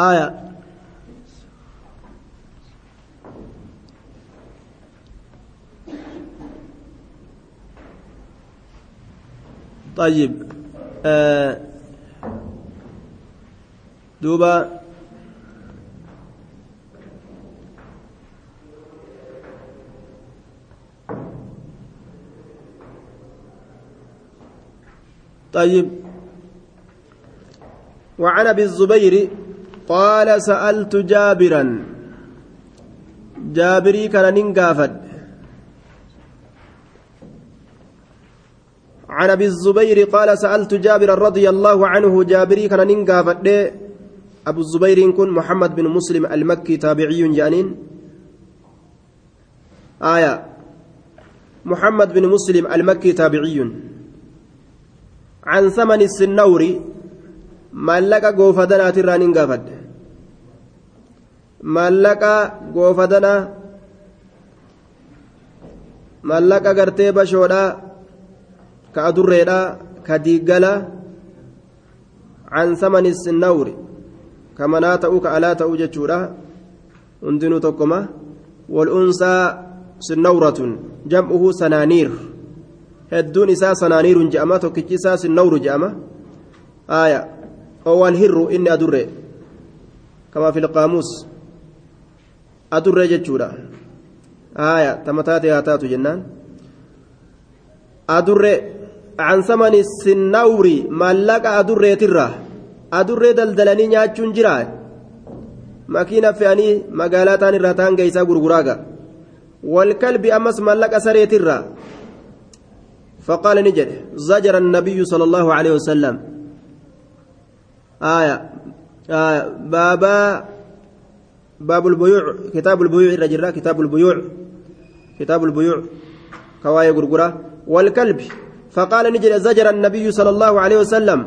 آية. طيب آه دوبا. طيب. وعن أبي الزبير قال سألت جابرا. جابري كان ننقافد عن أبي الزبير قال سألت جابر رضي الله عنه. جابري كان ننقافد أبو الزبير كن محمد بن مسلم المكي تابعي جانين. آية. محمد بن مسلم المكي تابعي. عن ثمن السنور maallaqa goofadanaatiirraa nin gaafadhe maallaqa goofadanaa maallaqa gartee bashoodhaa ka adurreedhaa ka diiggalaa can samani sinnawri ka manaa ta'uu ka alaa ta'uu jechuudha hundinuu tokkoma wal'unsaa sinnawratun jam'uhu sanaaniir hedduun isaa sanaaniirun je'ama tokkichi isaa sinnawru je'ama aaya oo alhirru inni adurre kama fi lqaamuus adurre jechuudha aaya tamataate haa taatu jennaan adurre can samani sinnawri maallaqa adurreetirraa adurree daldalanii nyaachuun jira makiina fe'anii magaalaa taan irraa taan geeysaa gurguraaga والكلب أمس ملك سريترا فقال نجد زجر النبي صلى الله عليه وسلم آية آية باب البيوع كتاب البيوع الرجل كتاب البيوع كتاب البيوع كواي غرغرة والكلب فقال نجد زجر النبي صلى الله عليه وسلم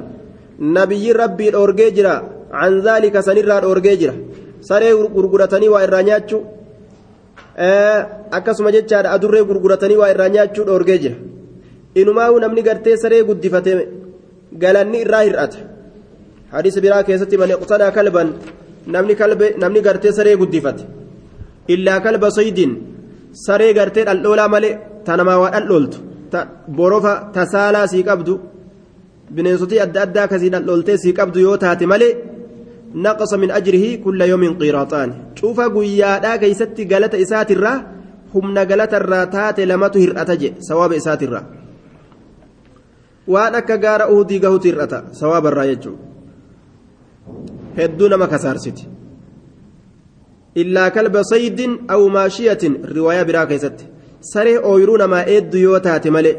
نبي ربي الأورجيجرا عن ذلك سنرى الأورجيجرا saree gurguratanii waa irraa nyaachuu akkasuma jechaadha adurree gurguratanii waa irraa nyaachuu dhoorgee jira inumaa'uu namni gartee saree guddifate galanni irraa hir'ata hadiisa biraa keessatti man kalban namni gartee saree guddifate illaa kalba soydiin saree gartee dhaldhoolaa malee tanamaa waa dhaldhooltu borofa tasaalaa sii qabdu bineensotii adda addaa kasii dhaldhooltee sii qabdu yoo taate malee أجره كل يوم قيراطان شوف قيادا كيستي قالت إسات الرا هم نقلت الراتات لما تهر أتجي سواب إسات الرا waan akka gaara uhudii gahuuti hir'ata sawaaba irraa jechuudha hedduu nama kasaarsiti illaa kalba saydin aw maashiyatin riwaayaa biraa keessatti. Saree ooyiruu namaa eeddu yoo taate malee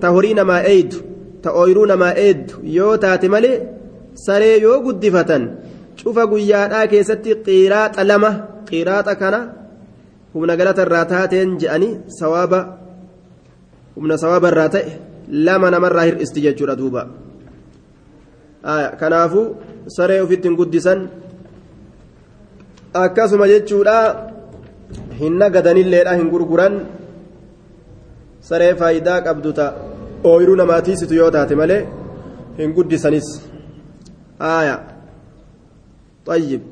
ta horii namaa eeydu ta ooyiruu namaa eeddu yoo taate malee saree yoo guddifatan cufa guyyaadhaa keessatti qiiraaxa lama qiiraaxa kana humna galata irraa taateen je'anii sawaaba humna sawaaba irraa ta'e lama namarraa hir'isti jechuudha duuba. Kanaafuu saree ofitti hin guddisan akkasuma jechuudha hin nagadanilleedha hin gurguran saree faayidaa qabdu ta ooyiruu namaa tiisitu yoo taate malee hin guddisanis آية طيب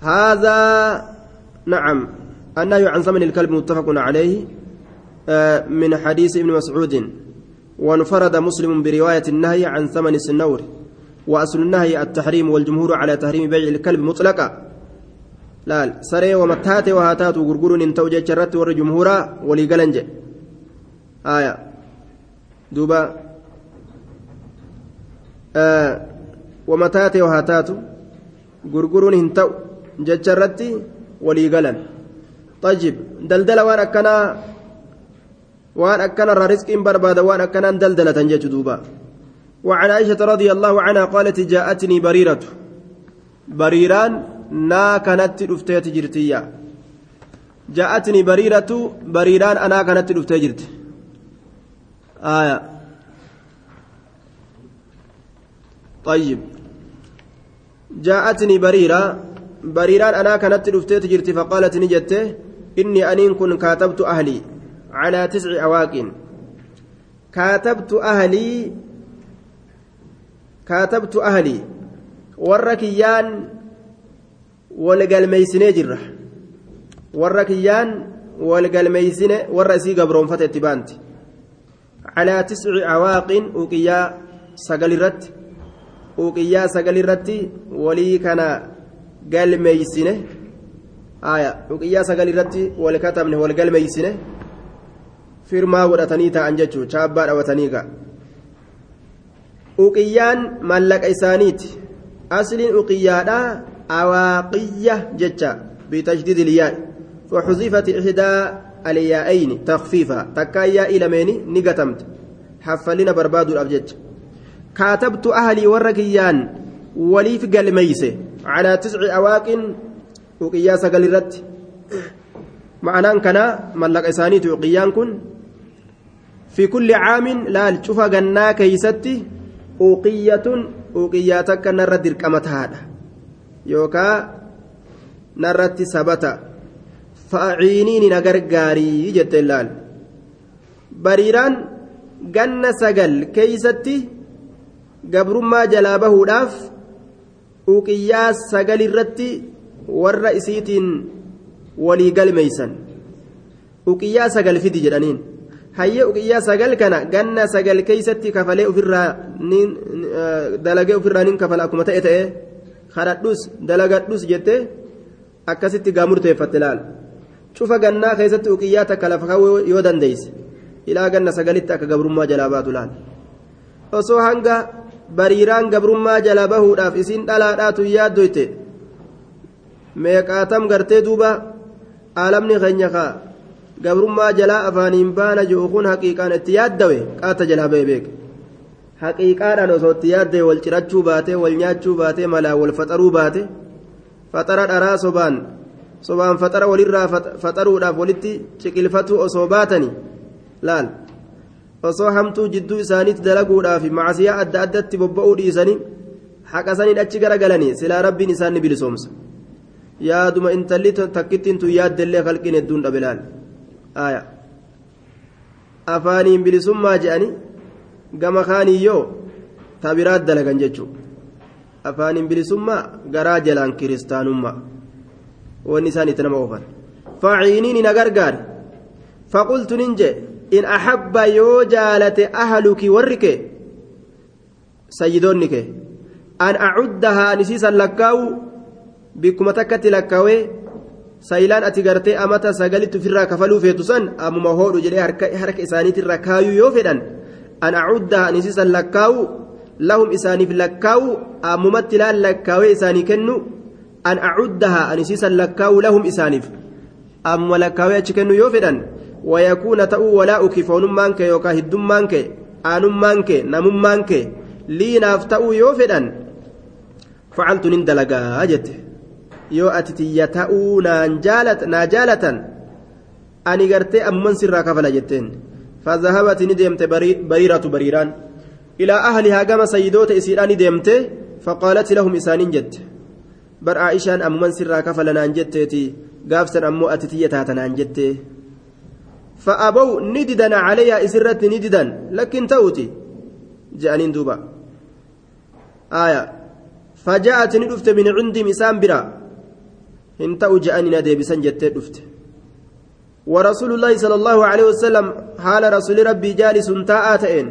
هذا نعم النهي عن ثمن الكلب متفق عليه من حديث ابن مسعود وانفرد مسلم برواية النهي عن ثمن السنور وأصل النهي التحريم والجمهور على تحريم بيع الكلب مطلقا. لا سري ومتات وهاتات وغرغر ان توجه شرت ور جمهورا ولي آية. دوبا. آه ومتات وهاتات غرغر ان تو جچرت ولي طيب دلدل وأنا akkanarraa risqiin barbaada waan akkanaan daldalatan jechu duuba. وعن عائشة رضي الله عنها قالت جاءتني بريرة بريران نا كانت رفتيت جرتيا جاءتني بريرة بريران أنا كانت رفتيت جرت آية طيب جاءتني بريرة بريران أنا كانت رفتيت جرت فقالت نجت إني أنين كن كاتبت أهلي على تسع أواق كاتبت أهلي كاتبت أهلي وركيان walgalmeeysinee jirra warra kiyyaan walgalmeeysine warra isii gabroonfate itti baanti calaa tisci awaaqin uqiyyaa sagalirratti uqiyyaa sagalirratti walii kana galmeeysine aya uqiyyaa sagalirratti wal katabne wal galmeeysine firmaa godhatanii ta'an jechuu chaabbaa dhawatanii ga'a. Uqiyyaan mallaqa isaaniiti. Asliin uqiyyaadhaa أواقية جتة بتجديد الياء وحذفت إحدى الياءين تخفيفا تكايا إلى ميني نقتمت حفلنا برباد الأبجد كاتبت أهلي ورقيان ولي في قلميسه على تسع أواق وقياس قلرت معناه كان ملك إسانيت fi kulli caamin laal cufa gannaa keeysatti uqiyyatun uqiyyaa takka narra dirqama tahaadha. Yookaa narratti sabata. Fa'aciiniini na gargaarii jetteen laal. Bariiraan ganna sagal keeysatti gabrummaa jalaa bahuudhaaf uqiyyaa sagal irratti warra isiitiin walii galmeeysan. Uqiyyaa sagal fidi jedhaniin. Hayyee uqiyyaa sagal kana ganna sagal keeysatti kafalee ofirraa dalagee ofirraa nin kafala akkuma ta'e ta'e kadhadhus dalagadhus jettee akkasitti gaa murteeffatte laal cufa gannaa keessatti uqiyyaa takka lafa kawuu yoo dandeeyse ilaa ganna sagalitti akka gabrummaa jalaa baatu laal osoo hanga bariiraan gabrummaa jalaa bahuudhaaf isiin dhalaadhaatu yaaddoyte meeqaatam gartee duuba aalamni keenya kaa gabrummaa jalaa afaaniin baana ji'u kun haqiiqaan itti yaaddawe qaata jalaa ba'e beeke haqiiqaadhaan osoo itti yaaddee wal cirachuu baate wal nyaachuu baate malaa wal faxaruu baate faxara dharaa sobaan sobaan faxara walirraa faxaruudhaaf walitti ciqilfatuu osoo baatani laal osoo hamtuu jidduu isaaniitti dalaguudhaaf macasiyaa adda addatti bobba'uu dhiisanii haqasaniin achi garagalanii silaa rabbiin isaan ni bilisoomsa yaaduma intalli takkittiin tun yaaddellee kalqiin hedduun dhabe laal afaaniin bilisummaa je'anii gama kaaniyyoo tabiraat dalagan jechuudha. Afaaniin bilisummaa garaa jalaan kiristaanummaa. Wanni isaan itti nama oofan. Faciiniin na gargaari faqultu nin jee in ahabba yoo jaalate ahaluki warri kee? Sayyidoonni kee. An acuddahaa an isiisan lakkaa'u bikkuma takkatti lakkaawee sayilaan ati gartee amata sagalitti ofirraa kafaluu feetu san ammuma hoodhu jedhee harka isaaniitirra kaayuu yoo fedhan an acuddahaa an isiisan lakkaa'u lahum isaaniif lakkaa'u ammumatti laan lakkaawee isaanii kennu an acuddahaa an isiisan lakkaa'u lahum isaaniif ammuma lakkaawee achi kennu yoo fedhan wayakuuna ta'uu walaa'uki foonummaan kee yookaan hiddummaan kee aanummaan kee namummaan kee liinaaf ta'uu yoo fedhan facaltu nin dalagaa jette yoo ati tiyya ta'uu naa jaalatan ani gartee amman sirraa kafala jetteen. فذهبت ندمت بريرة بريران إلى أهلها كما سيدوت إسيران ندمت فقالت لهم إسان جت بر عائشان أم من سرا كفلنا جتتي قافسا أمو أتتية تاتنا جتي فأبوا نددا عليها إسرت نددا لكن توتي جانين دوبا آية فجاءت ندفت من عندي مسام برا هنتأو جاني ندي بسن جتي دفت ورسول الله صلى الله عليه وسلم حال رسول ربي جالس تاءتين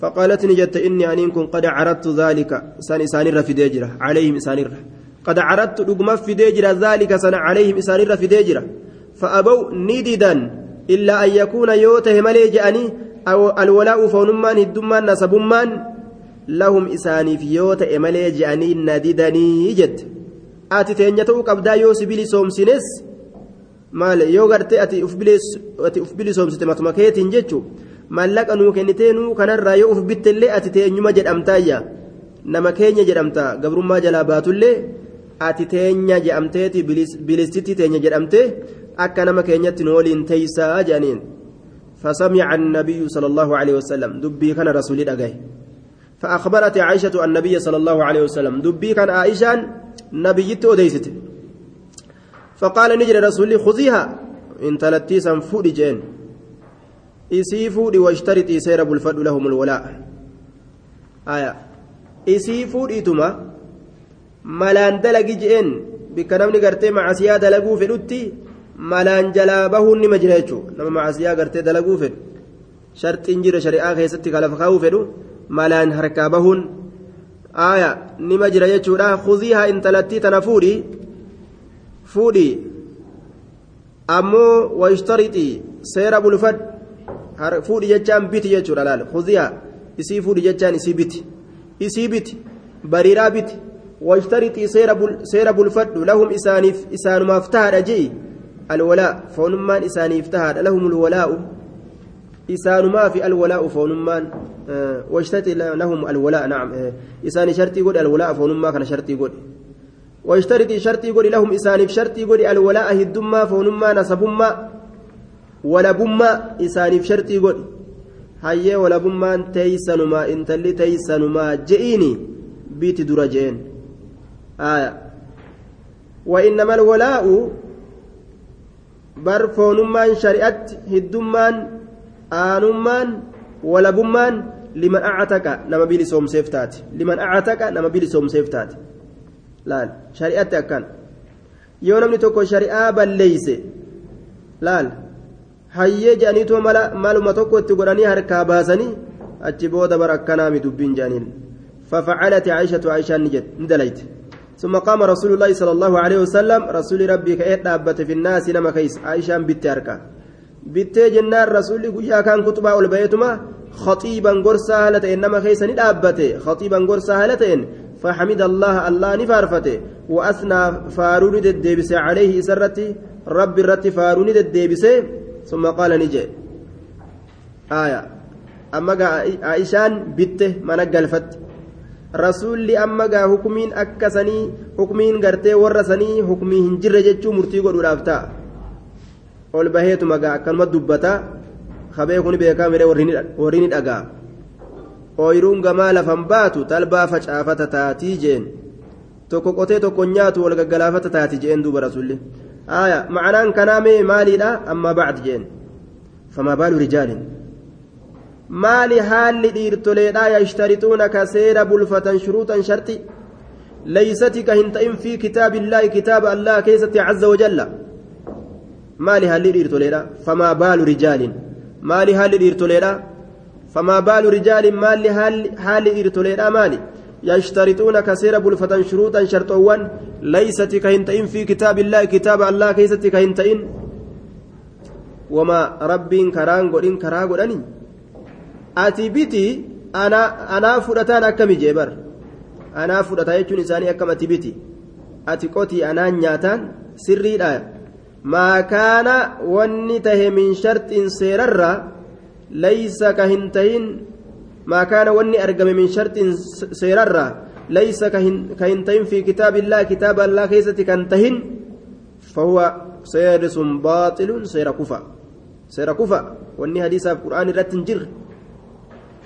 فقالت نجت إني أنكم قد عرضت ذلك. سان إسانير في ديجرة. عليهم إسانير قد عرضت رقم في ديجرة. ذلك سن عليهم إسانير في ديجرة. فأبوا نددا إلا أن يكون يوته ملي جأني. أو الولاء فونمان الدمان نسبمان. لهم إساني في يوته ملي جأني. نددني جد آتي تنجتو قبدا يوسبيلي سومسينس maal yoo gartee ati uf bilisoomsite matuma keetiin jechuun maallaqa nuu kennitee nuu kanarraa yoo uf bittellee ati teenyuma jedhamtaayya nama keenya jedhamta gabrummaa jalaa baatullee ati teenya jedhamteeti bilistitti teenya jedhamtee akka nama keenyatti nu waliin teeysaa jedhaniin فسمع النبي صلى الله عليه وسلم دبي كان رسول أجاي فأخبرت عائشة النبي صلى الله عليه وسلم دبي كان عائشة نبيت أديست فقال نجري رسولي خذيها إن تلتيسا فودي جين إسي فودي واشترطي سير بالفضل لهم الولاء آية je'een bikka namni gartee macasiyaa dalaguu fedhutti malaan jalaa bahuun nima jira jechuudha nama macasiyaa gartee dalaguu fedhu sharxiin jira shari'aa keessatti kalafa kaa'uu fedhu malaan harkaa bahuun aaya nima jira jechuudha kuziihaa intalattii tana fuudhi fuudhi ammoo washtarixii seera bulfadhu fuudhi jechaan biti jechuudha laal kuziihaa isii fuudhi jechaan isii biti isii biti bariiraa biti washtarixii seera bulfadhu lahum isaaniif isaanumaaf tahaadha je'i alwalaa foonummaan isaaniif tahaadha lahum alwalaa'u isaanumaa fi alwalaa'u foonummaan washtarixii lahum alwalaa nacam isaani shartii godhe alwalaa foonummaa kana shartii godhe washtarixii shartii godhe lahum isaaniif shartii godhe alwalaa'a hiddummaa foonummaa nasabummaa walabummaa isaaniif shartii godhe hayyee walabummaan teeysanumaa intalli teeysanumaa je'iini biiti dura je'een آية وإنما الولاء بر فونمان شريعت هدمان لمن أعتك نما بيلي سوم سيفتات لمن أعتك نما بيلي سوم سيفتات لا شريعت أكان yoo namni tokko shari'aa balleeyse laal hayyee jedhaniituma mala maluma tokko itti godhanii harkaa baasanii achi booda bara akkanaami dubbiin jedhaniin ففعلت عائشة عائشة ندليت ثم قام رسول الله صلى الله عليه وسلم رسول ربي دابت في الناس نما كيس عائشة بنت أركا بنت جنار رسول قيا كان كتبا والبيتما خطيبا قرصا هلتين نما كيس ندابت خطيبا قرصا هلتين فحمد الله الله نفارفته وأثنى فارون الدبس عليه سرتي ربي الرتي فارون الدبس ثم قال نجي آية أما عائشان بنته من قلفت rasuulli amma gaa hukumiin akka sanii hukumiin gartee warra sanii hukumii hin jirre jechuu murtii godhuudhaaf ta'a. Ol baheetuma gaa akkanuma dubbata kabee kun beekaa miree warri ni dhagaa ooyiruun gamaa lafan baatu talbaa facaafata taatii jeen tokko qotee tokko nyaatu wal gaggalaafata taati jeen duuba rasuulli aya macanaan kanaa mee maaliidha amma bacd jeen famaa baalu rijaalin maali haalli dhiirtoleedhaa yashtarixuuna ka seera bulfatan shuruuxan sharti leeysati ka hin ta'in fi kitaabillaahi kitaaba allah keessatti caza wajalla maali haalli dhiirtoleedha famaa baalu rijaalin maali haalli dhiirtoleedha famaa baalu rijaalin maalli haalli dhiirtoleedha maali يشترطون كثير بلفة شروطا شرطوان ليست كهنتين في كتاب الله كتاب الله كيست كهنتين وما رب كران قرين كرا قراني ati biti anaa fudhataan akkami jeebar anaa fudhataa jechuun isaanii akkam ati biti ati qotii anaa nyaataan sirriidha maakaana wanni tahe min sharxiin seerarra laysa ka hin tahin maakaana wanni argame min sharxiin seerarra laysa ka hin tahin fi kitaabillah kitaaba allah keessatti kan tahin fahuwa seerri sun baaxilun seera kufa seera kufa wanni hadiisaaf qur'aan irratti hin jirre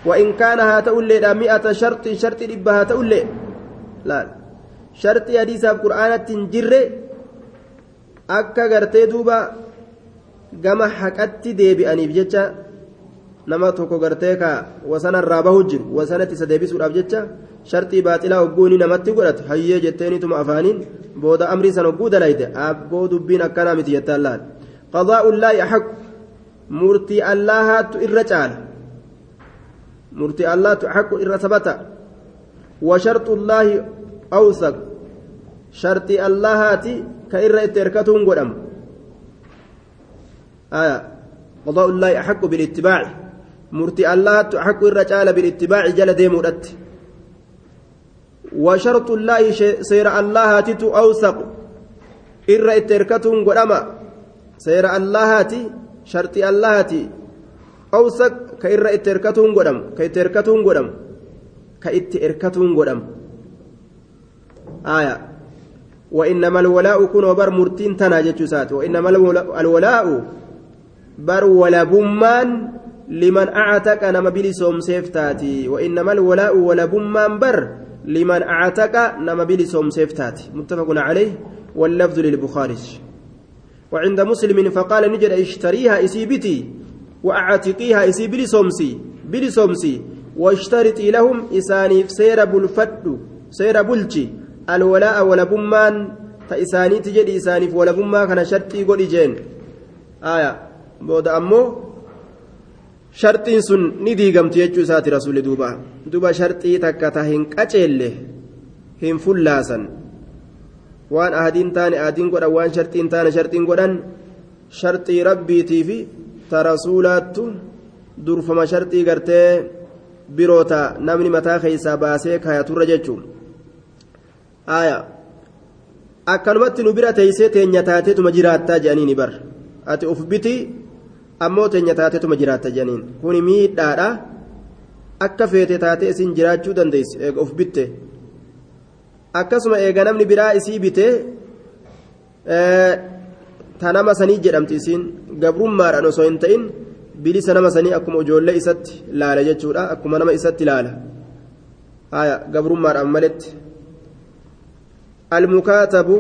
وإن كان هاتؤلي مئة شرط شرط إبا هاتؤلي لا شرط حديث القرآن تنجر أكا غرتي دوبا gama haqatti deebi'aniif jecha nama tokko gartee ka wasana irraa bahu jiru wasanatti isa deebisuudhaaf jecha sharxii baaxilaa hogguu ni namatti godhate hayyee jetteeniituma afaaniin booda amrii san hogguu dalayte abboo dubbiin akkanaa miti jettaan laal qadaa'ullaahi axaqu murtii allahaattu irra caala murtii allahattu axaqu irra sabata washarxullaahi awsaq sharxii allahaati ka irra itti erkatuun godhama آية قضاء الله أحق بالاتباع مرتي الله أحق الرجال بالاتباع جل ديمودت وشرط الله سير الله تتو أوثق إر إتركتهم قدما سير الله تي شرط الله تي أوثق كإر إتركتهم قدم كإتركتهم قدم كإتركتهم قدم آية وإنما الولاء كن وبر مرتين تناجت سات وإنما الولاء بر ولبمان لمن أعتق نما بلسوم سيفتاتي وإنما الولاء ولبمان بر لمن أعتق نما بلسوم سيفتاتي متفق عليه. واللفظ للبخاري. وعند مسلم فقال نجد اشتريها إسيبتي وأعتقيها إسي بلسومسي بلسومسي. واشترطي لهم إسانيف سير بلفد سير alwalaa'a walabummaan ta isaaniiti jedhi isaaniif walabummaa kana sharxii godhi jeen. Aya booda ammoo sharxiin sun ni diigamti jechuu isaati rasuulli duuba. Duba sharxii takka ta hin qaceelle hin fullaasan. Waan ahadiin taane ahadiin godhan waan sharxiin taane sharxiin godhan shartii rabbiitii fi ta rasuulaattu durfama shartii gartee biroota namni mataa keeysaa baasee kaayaturra jechuudha aya. Akkanumatti nu bira teeysee teenya taateetuma jiraattaa jedhanii ni bar. Ati uf biti ammoo teenya taateetuma jiraatta jedhaniin. Kuni miidhaadha. Akka feete taatee isin jiraachuu dandeessi. Eega uf bitte. Akkasuma eega namni biraa isii bite ta nama sanii jedhamti isiin. Gabrummaadhaan osoo hin ta'in bilisa nama sanii akkuma ijoollee isatti laala jechuudha. Akkuma nama isatti laala. Gabrummaadhaan maletti almukaatabu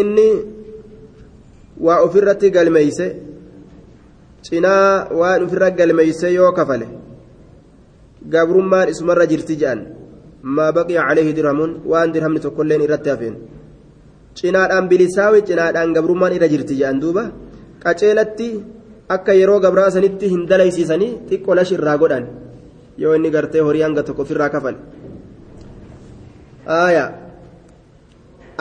inni waa ofirratti galmeeyse cinaa waan ofirra galmeeyse yoo kafale gabrummaan isumarra jirti jedhan maa baqiya caleehi dirhamuun waan dirhamni tokkolleen irratti hafeen. Cinaadhaan bilisaawi cinaadhaan gabrummaan irra jirti jedhan duuba qaceelatti akka yeroo gabraa sanitti hin dalaysiisanii xiqqoo lash irraa godhan yoo inni gartee horii hanga tokko ofirraa kafale aayaa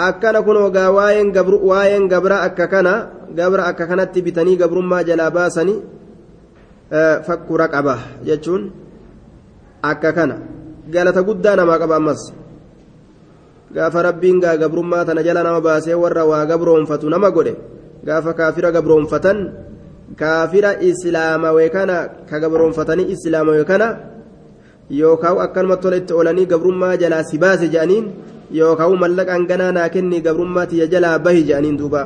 akkana kun ogaa waa'een gabra akka kana gabra akka kanatti bitanii gabrummaa jalaa baasanii fakkura qaba jechuun akka kana galata guddaa namaa qaba ammas gaafa rabbiin gaa gabrummaa tana jala nama baasee warra waa gabroonfatu nama godhe gaafa kaafira gabroonfatan kaafira islaamawee kana ka gabroonfatanii islaamawee kana yookaan akkanuma tola itti oolanii gabrummaa jalaa si baase jedhaniin yookaan mallaqaan ganaa naa kenni gabrummaa tiyya jalaa bahi jedhaniin duuba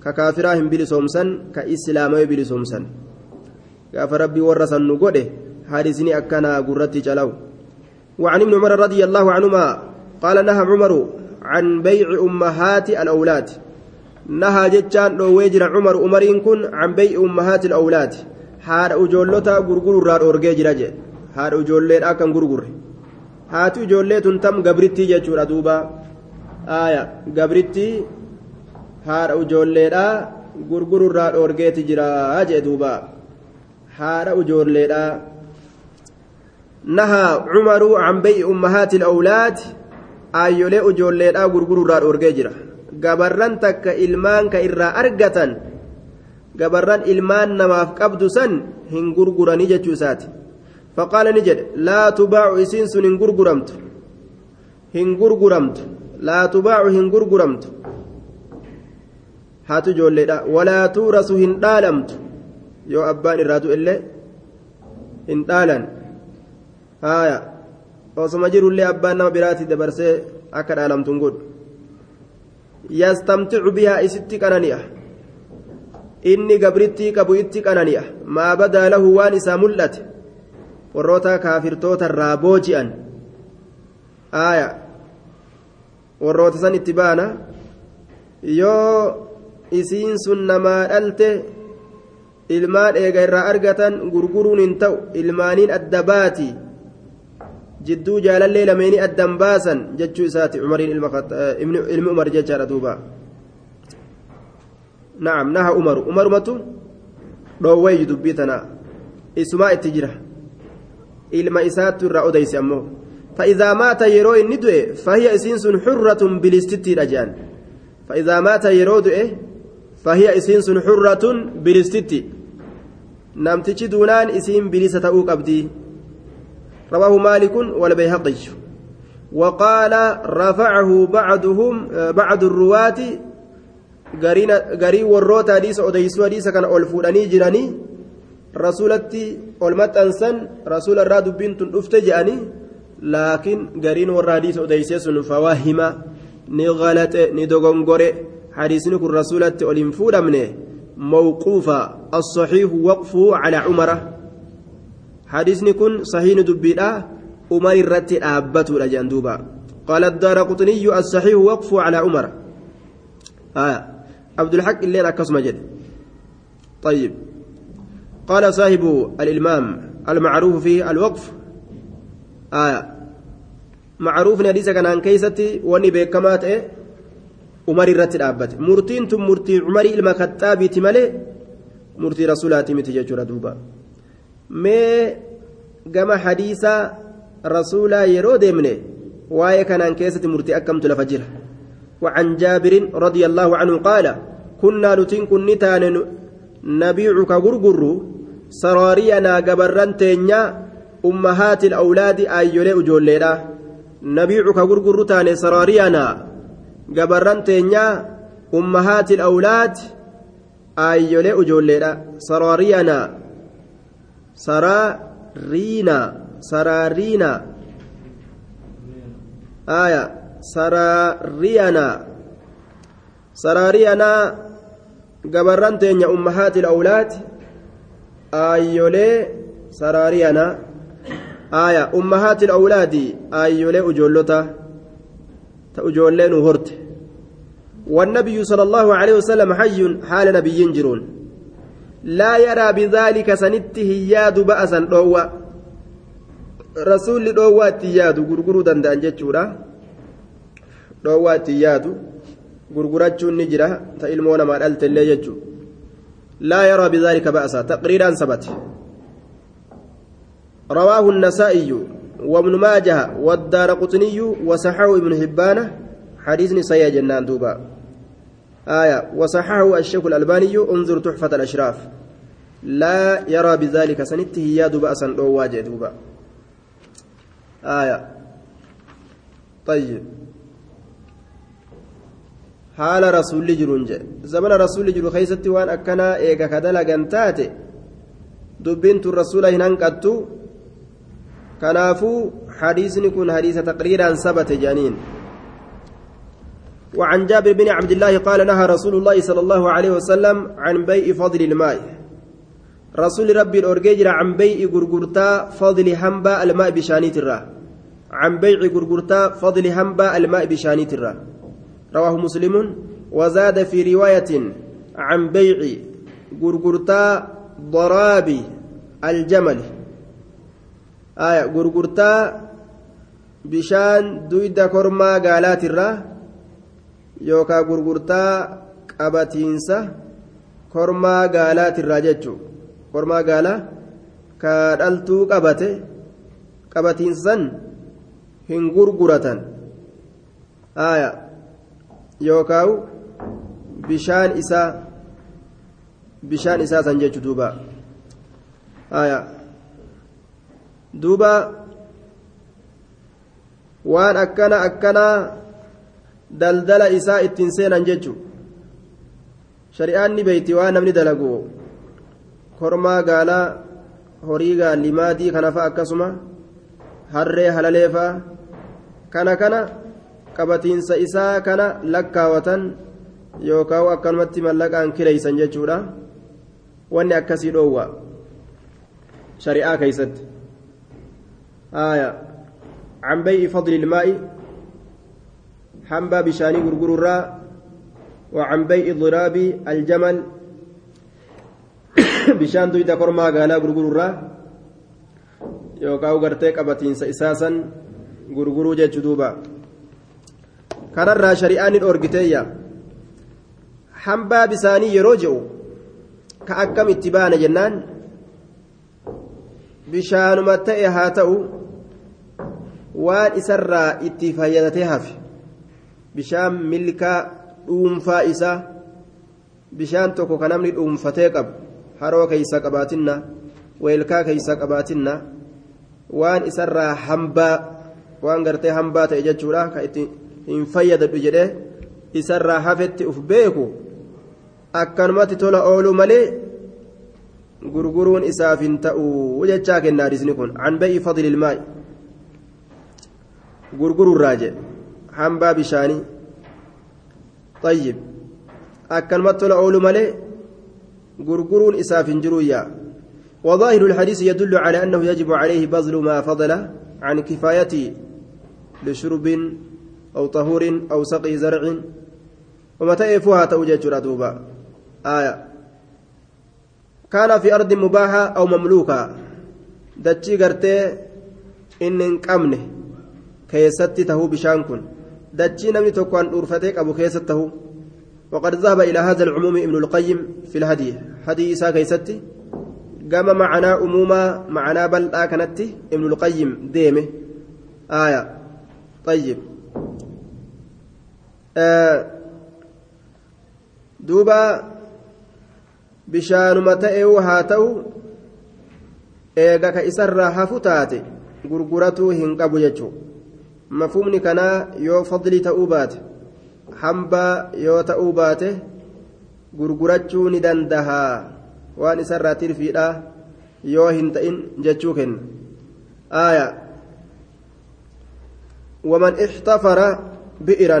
ka kaafiraa hin bilisoomsan ka islaamawee bilisoomsan gaafa rabbii warra san nu godhe حارسني أكنا قرتي جلو وعن ابن عمر رضي الله عنهما قال نهى عمر عن بيع أمهات الأولاد نهى جتان لو ويجر عمر عمرين كن عن بيع أمهات الأولاد حار أجولتا غرغر رار أورجي haadha ijoolleedha kan gurgurre. Haati ijoollee tun tam gabrittii jechuudha duuba. Aaya gabrittii haadha ijoolleedha gurgururraa dhoorgeeti jira jee duuba. Haadha ijoolleedha nahaa cumaruu can bey'i ummahaati ilawlaad aayyolee ijoolleedha gurgururraa dhoorgee jira. Gabarran takka ilmaan ka irraa argatan gabarran ilmaan namaaf qabdu san hin gurguranii jechuu isaati. Faqaala ni jedhe laa tubaacu isiin sun hin gurguramtu. Hin gurguramtu. Laa tubaacu hin gurguramtu. Haatu ijoolleedha walaa tuurasu hin dhaalamtu. Yoo abbaan irraa du'ellee hin dhaalan. Haya osoma jirullee abbaan nama biraatti dabarsee akka dhaalamtuun godhu. Yastamticu bihaa isitti qanani'a. Inni gabrittii qabu itti qanani'a. Maa badaa lahu waan isaa mul'ate warroota kaafirtoota irraa booji'an. Haya warroota san itti baana. Yoo isiin sun namaa dhalte ilmaan eega irraa argatan gurguruun hin ta'u. Ilmaaniin adda baati. Jidduu jaalallee lameeni addan baasan jechuu isaati umariin ilmi umar jechaadha duuba. Na'am naha umaru. Umarumatu dhoowwayyu dubbii tana isumaa itti jira ilma isaattu irraa odeyse فإذا مات يرو إني دوئ فهي إسينس حرة بلستتي رجان فإذا مات يرو دوئ فهي إسينس حرة بلستتي نمتشي دونان إسين بلسة أوك أبدي رواه مالك والبيهقي وقال رفعه بعضهم بعض الرواة غري والروت حديث أديسو حديث كان أولفوداني جراني رسولتي أولمت أنسان رسول الراد بنت أفت جاني لكن غرين والراديس أديسيس فواهما نغلط ندغنغوري حديثني كن رسولتي أولنفود منه موقوفا الصحيح وقفه على عمره حديثني كن صحيح دبيدا عمر الرتي أبته لجان دوبا قال الدار قطني الصحيح وقف على عمر آه عبد الحق اللي أكسم جد طيب قال صاحب الإلمام المعروف في الوقف آية معروف حديث كان عن كيستي وني بكمات إيه عمر الرت الأبد. مرتين تم مرتي عمر إلما خطابي تملي مرتي رسولاتي متججر دوبا. مي gama hadiisa rasuulaa yeroo deemne waa'ee kanaan keessatti murtii akkamtu lafa jira وعن جابر رضي الله عنه قال كنا نتين كن نتان نبيعك غرغر سرارينا قبرن تينيا أمهات الأولاد أيولي أجولينا نبيعك غرغر تان سرارينا قبرن تينيا أمهات الأولاد أيولي أجولينا سرارينا سرارينا سرارينا آية سرارينا سرارينا gabarran teenya ummahaati awlaad aayyolee saraariyana aya ummahaati awlaadi aayyolee ujoollota ta ujoollee nu horte والنبي صلى الله عليه وسلم حي حال نبي جرون لا يرى بذلك سنته ياد بأسا روى رسول روى تياد غرغرو دندان جتشورا روى تياد gurgurachuun ni jira ta ilmoo namaa dhalte illee laa yaraa bidaalika ba'asa taqriiraan sabate رواه النسائي وابن ماجه والدار قطني وصححه ابن حبان. حديث صحيح جنان دوبا. آية. وصححه الشيخ الألباني. انظر تحفة الأشراف. لا يرى بذلك سنته. يا دوبا أسن واجه دوبا. آية. طيب. Haala rasuulli jiruun jedhe zamana rasuulli jiru keessatti waan akkanaa eega ka dalagan taate dubbiin tun rasuula hin hanqattu kanaafuu hadiisni kun hadiisa taqriiraan sabate janiin وعن جابر بن عبد الله قال نهى رسول الله صلى الله عليه وسلم عن بيع فضل الماء رسول ربي الأرجيجر عن بيع غرغرتا فضل همبا الماء بشانيت الرا عن بيع غرغرتا فضل همبا الماء بشانيت الرا رواه مسلم وزاد في رواية عن بيع غرغرتا ضراب الجمل. آية غرغرتا بشان دويدا كرما قالات الرا يوكا غرغرتا قبتينسا كرما قالات الرا جتشو كرما قالا كادلتو قبته قبتينسان هن غرغرة آية yookaan bishaan isaa bishaan isaa san jechu duuba. Duuba waan akkana akkanaa daldala isaa ittiin seenan jechu. Shari'aan ni beeyti waan namni dalagu. Kormaa gaalaa horii gaallimaadii kana fa'a akkasuma harree halaleefaa kana kana. Qabatiinsa isaa kana lakkaawatan yookaan akkanumatti mallaqaan kireeysan jechuudha. Wanni akkasii dhoowwa. Shari'aa keeysatti. عن بيع فضل الماء حنبا بشاني غرغر الراء وعن بيع ضراب الجمل دويدا كرما قالا غرغر الراء يوكاو غرتيك أبتين سإساسا غرغرو جيتش دوبا kanarraa shari'aan ni dhoorgiteeyya hambaa bisaanii yeroo je'u ka akkam itti baana jennaan bishaanuma ta'e haa ta'u waan isarraa itti fayyadatee hafe bishaan milkaa dhuunfaa isaa bishaan tokko ka namni dhuunfatee qabu haroo keeysa qabaatinna weelkaa keeysa qabaatinna waan isarraa hambaa waan gartee hambaa ta'e jechuudha ka itti hin fayyadadhu jedhee isarraa hafetti uf beeku akkanumatti tola ooluu malee gurguruun isaaf hin ta'u jechaa kenna hadisni kun an ba'i fadli ilmaa'i gurgururraa jedhe hambaa bishaanii طيب tola ooluu malee gurguruun isaaf hin jiruyyaa وظاهر الحديث يدل على أنه يجب عليه بذل ما فضل عن كفايته لشرب أو طهور أو سقي زرع. ومتى يفوها توجه دوبا. آية. كان في أرض مباحة أو مملوكة. دتشي قرتي إن انقمنه كيستي تهو بشان كن دتشي نمني توكوان أرفتك أبو تهو. وقد ذهب إلى هذا العموم ابن القيم في الهدي. هدي إساء كيستي. قام معنا أموما معنا بل كانت ابن القيم ديمه. آية. طيب. duuba bishaanuma ta'eu haa ta'u eega ka isarraa hafu taate gurguratuu hin qabu jechuun. Mafumni kanaa yoo fadli ta'uu baate hambaa yoo ta'uu baate gurgurachuu ni dandahaa. Waan isarraa tirfiidhaa yoo hin ta'in jechuu kenna. Aayaa. ومن احتفر بئرا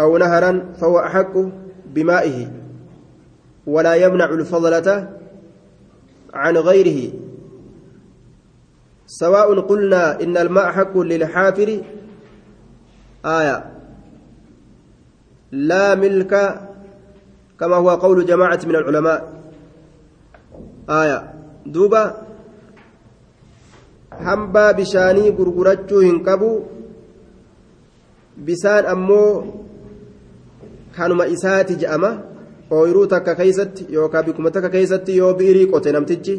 أو نهرا فهو أحق بمائه ولا يمنع الفضلة عن غيره. سواء قلنا إن الماء حق للحافر آية لا ملك كما هو قول جماعة من العلماء. آية دوبا hambaa bishaanii gurgurachuu hin qabu bisaan ammoo kanuma isaati je'ama ooyiruu takka keeysatti yookaan bikkuma takka keeysatti yoo bi'irii qote namtichi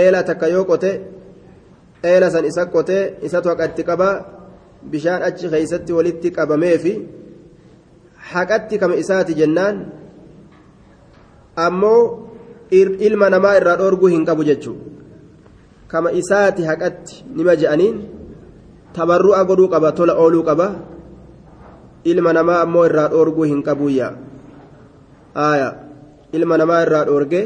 eela takka yoo qote eela san isa qote isatu haqatti qabaa bishaan achi keeysatti walitti qabameefi haqatti kama isaati jennaan ammoo ilma namaa irraa dhoorguu hin qabu jechuudha. kama isaati haqatti nima je'aniin tabarru'a godhuu qaba tola ooluu qaba ilma namaa ammoo irraa dhoorguu hin qabuyya. Ilma namaa irraa dhoorge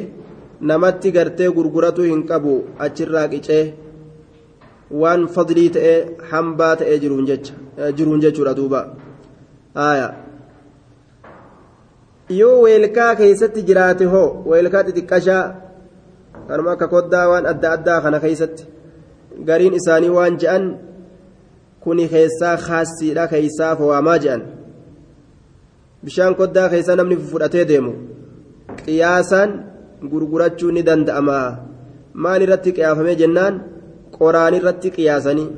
namatti gartee gurguratuu hin qabu achirraa qicee waan fadlii ta'ee hambaa ta'ee jiruun jechuudha duuba. Aaya yoo weelkaa keessatti jiraate hoo weelkaa xixiqqashaa kanuma akka koddaa waan adda addaa kana keeysatti gariin isaanii waan je'an kuni keessaa kaassiidha keeysaa fowaamaa je'an. Bishaan koddaa keessaa namni fudhatee deemu qiyaasaan gurgurachuu ni danda'ama. Maal irratti qiyaafamee jennaan qoraan irratti qiyaasanii.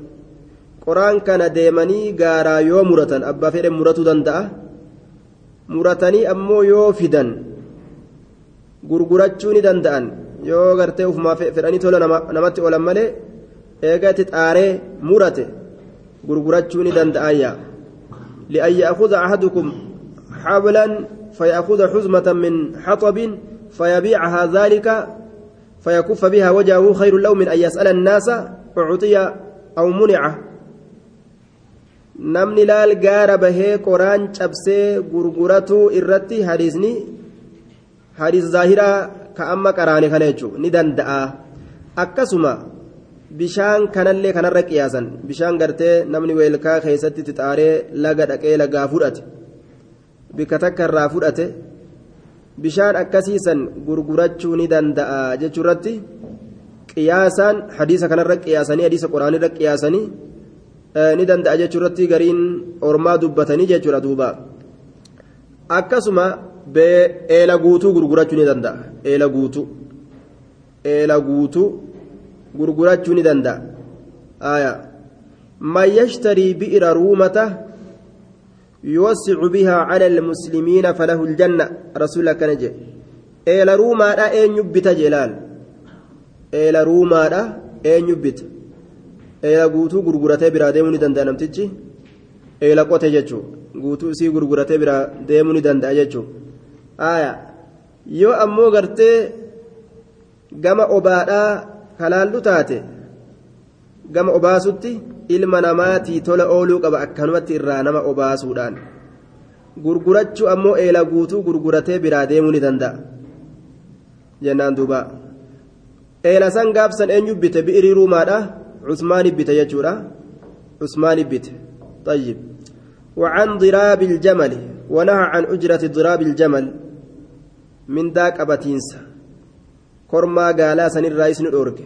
Qoraan kana deemanii gaaraa yoo muratan abbaa fedhe muratuu danda'a? Muratanii ammoo yoo fidan gurgurachuu ni danda'an. Yoo gartee ufumaa fedhanii tola namatti oolan malee eega itti xaaree murate ni danda'ayya li'an ya'khudha ahadukum hablan فيأخذ حزمة من حطب فيبيعها ذلك فيكف بها وجهه خير له من أن يسأل الناس أعطي أو منع namni laal gaara bahee qoraan cabsee gurguratu irratti hadiisni hadiis zaahiraa ka amma qaraane kana jechuun ni danda'a akkasuma bishaan kanallee kanarra qiyaasan. Bishaan gartee namni weelkaa keessatti xixaaree laga dhaqee lagaa fudhate. Bikka takka irraa fudhate. Bishaan akkasiisan gurgurachuu ni danda'a jechuurratti qiyaasaan hadiisa kanarra qiyaasanii hadiisa qoraanirra qiyaasanii ni danda'a jechuurratti gariin ormaa dubbatanii jechuudha duuba. Akkasuma eela guutuu gurgurachuu ni danda'a. Eela guutuu gurgurachuu ni danda'a. Man yashtarii bi'ira ruumata yuwasicu bihaa cala almuslimiina falahu ljanna rasuul akkana jedhe eela ruumaadha eenyu bita jeelaal eela ruumaadha eenyu bita eela guutuu gurguratee biraa deemuu ni danda'a namtichi? Eela qote jechuu. Guutuu isii gurguratee biraa deemuu ni danda'a jechuu. Aya. Yoo ammoo gartee gama obaadhaa kalaallu taate gama obaasutti ilma namaatii tola ooluu qaba akkanumatti irraa nama obaasuudhaan gurgurachuu ammoo eela guutuu gurguratee biraa deemuu ni danda'a jennaan duuba eela san gaabsan eenyu bite bi'irii ruumaadha cusmaani bite jechuudha cusmaani bite طيب وعن ضراب الجمل ونهى عن أجرة ضراب الجمل من ذاك أبتينسا كرما قالا سن الرئيس نورك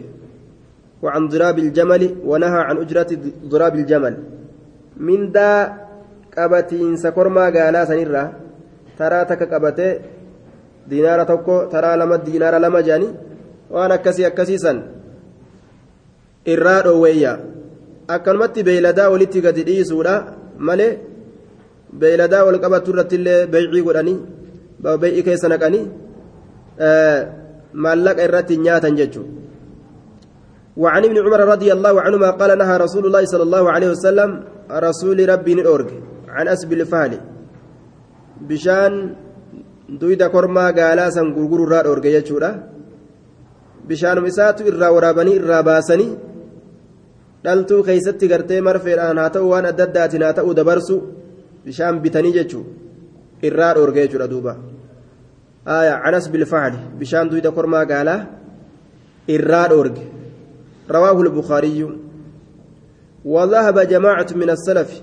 وعن ضراب الجمل ونهى عن أجرة ضراب الجمل من ذا قبتينسا كرما قالا سن الرا ترى تك قبته دينار توكو ترى لما دينار لما جاني waan akkasii akkasiisan irraa dhoowweeyya akkanumatti beeyladaa walitti gadi dhiisuudha malee beeyladaa wal qabatu irratti illee beeycii godhanii beey'ii keessa naqanii maallaqa irratti nyaatan jechuudha. وعن ابن عمر رضي الله عنهما قال نهى رسول الله صلى الله عليه وسلم رسول ربي نورج عن أسب الفهل بشان دويدا كرما قالا سن غرغر را اورجه يچودا بشان مساتو irraa waraabanii irraa baasanii dhaltuu keeysatti gartee marfeedhaan haa ta'u waan adda addaatiin haa ta'u dabarsu bishaan bitanii jechuu irraa dhoorge aya canas bilfahli bishaan duyda kormaa gaalaa irraa dhoorge رواه البخاري وذهب جماعة من السلف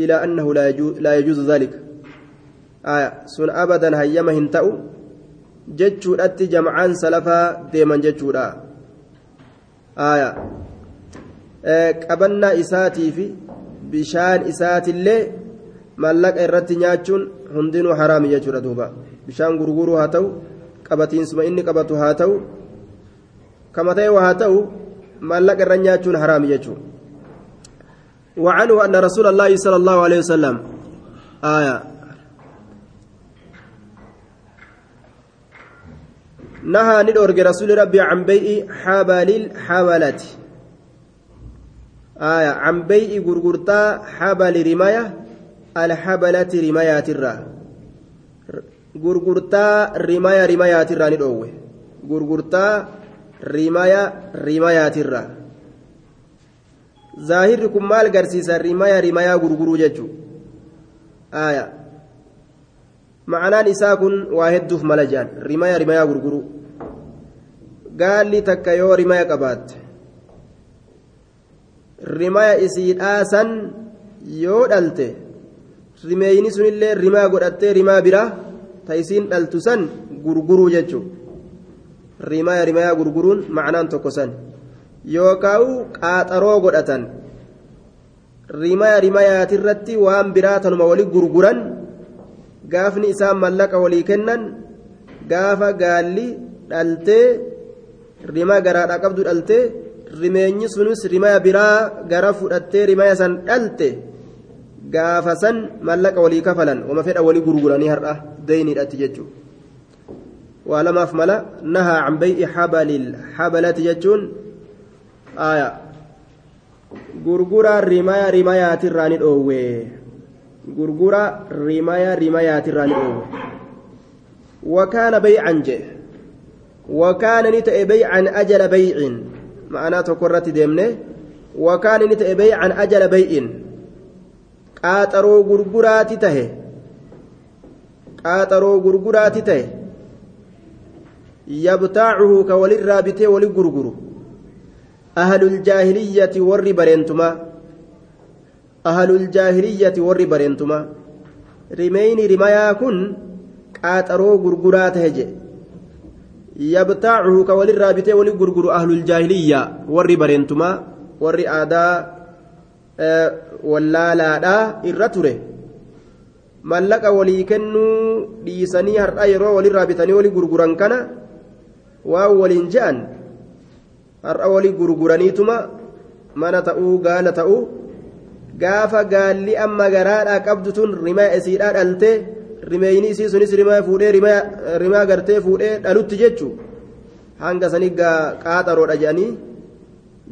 إلى أنه لا يجوز, لا يجوز ذلك آية سن أبدا هيما هنتأو جتشو أتي جمعان سلفا ديما جتشو آية qabannaa isaatii fi bishaan isaatillee mallaqa irratti nyaachuun hundinuu haraami jechuudha duuba bishaan gurguruu haa ta'u qabatiinsuma inni qabatu haa ta'u kama ta'e haa ta'u mallaqa irra nyaachuun haraami jechuudha. وعنه أن رسول الله صلى الله عليه وسلم آية نهى ندورج رسول ربي عن بيع حبل الحبلة آية عن بيع غرغرتا حبل رماية الحبلة رمايات الرا رماية رمايات الرا ندوه غرغرتا رماية رمايات الرا zaahirri kun maal garsiisa rimaya rimayaa gurguruu jechuu aya ma'anaan isaa kun waa hedduuf mala jaan rimaya rimayaa gurguruu gaalli takka yoo rimaya qabaatte rimaya isii dhaasan yoo dhalte rimeeyni sunillee rimaa godhattee rimaa biraa ta isiin dhaltu san gurguruu jechuu rimaya rimayaa gurguruun ma'anaan tokko san. Yookaan qaaxaroo godhatan rimaya rimayaatirratti waan biraa tanuma wali gurguran gaafni isaan mallaqa walii kennan gaafa gaalli dhaltee rima garaadhaa qabdu dhaltee rimeenyi sunis rimaya biraa gara fudhattee rimaya san dhalte gaafa san mallaqa walii kafalan wama fedha walii gurguranii har'a deeyniidhatti jechuudha. waa lamaaf mala nahaa can bay'i habalati jechuun aya gurgura rimaya rimayaatirraa ni dhoowwe gurgura rimaya rimayaatirraa ni dhoowwe wakaana baycan jee wakaana ni ta'e baycan ajala baycin ma'anaa tokko irratti deemne wakaana ni ta'e baycan ajala bay'in qaaxaroo gurguraati tahe. qaaxaroo gurguraati tahe. yabtaacuhu ka walirraa bitee wali gurguru. أهل الجاهلية ور برينتما أهل الجاهلية ور برينتما رمين رمايا كن قاترو غرغرات هجي يبتاعه كولي الرابطة ولي غرغر أهل الجاهلية ور برينتما ور Eh, wallaalaadhaa irra ture mallaqa walii kennuu dhiisanii har'a yeroo walirraa bitanii walii gurguran kana waan waliin je'an har'a walii gurguraniituma mana ta'uu gaala ta'uu gaafa gaalli amma garaadhaa qabdu tun rimaa isiidhaa dhaltee rimeeyni isii sunis rimaa fuudhee rimaa gartee fuudhee dhalutti jechuun hanga sanii qaaxaroodha je'anii.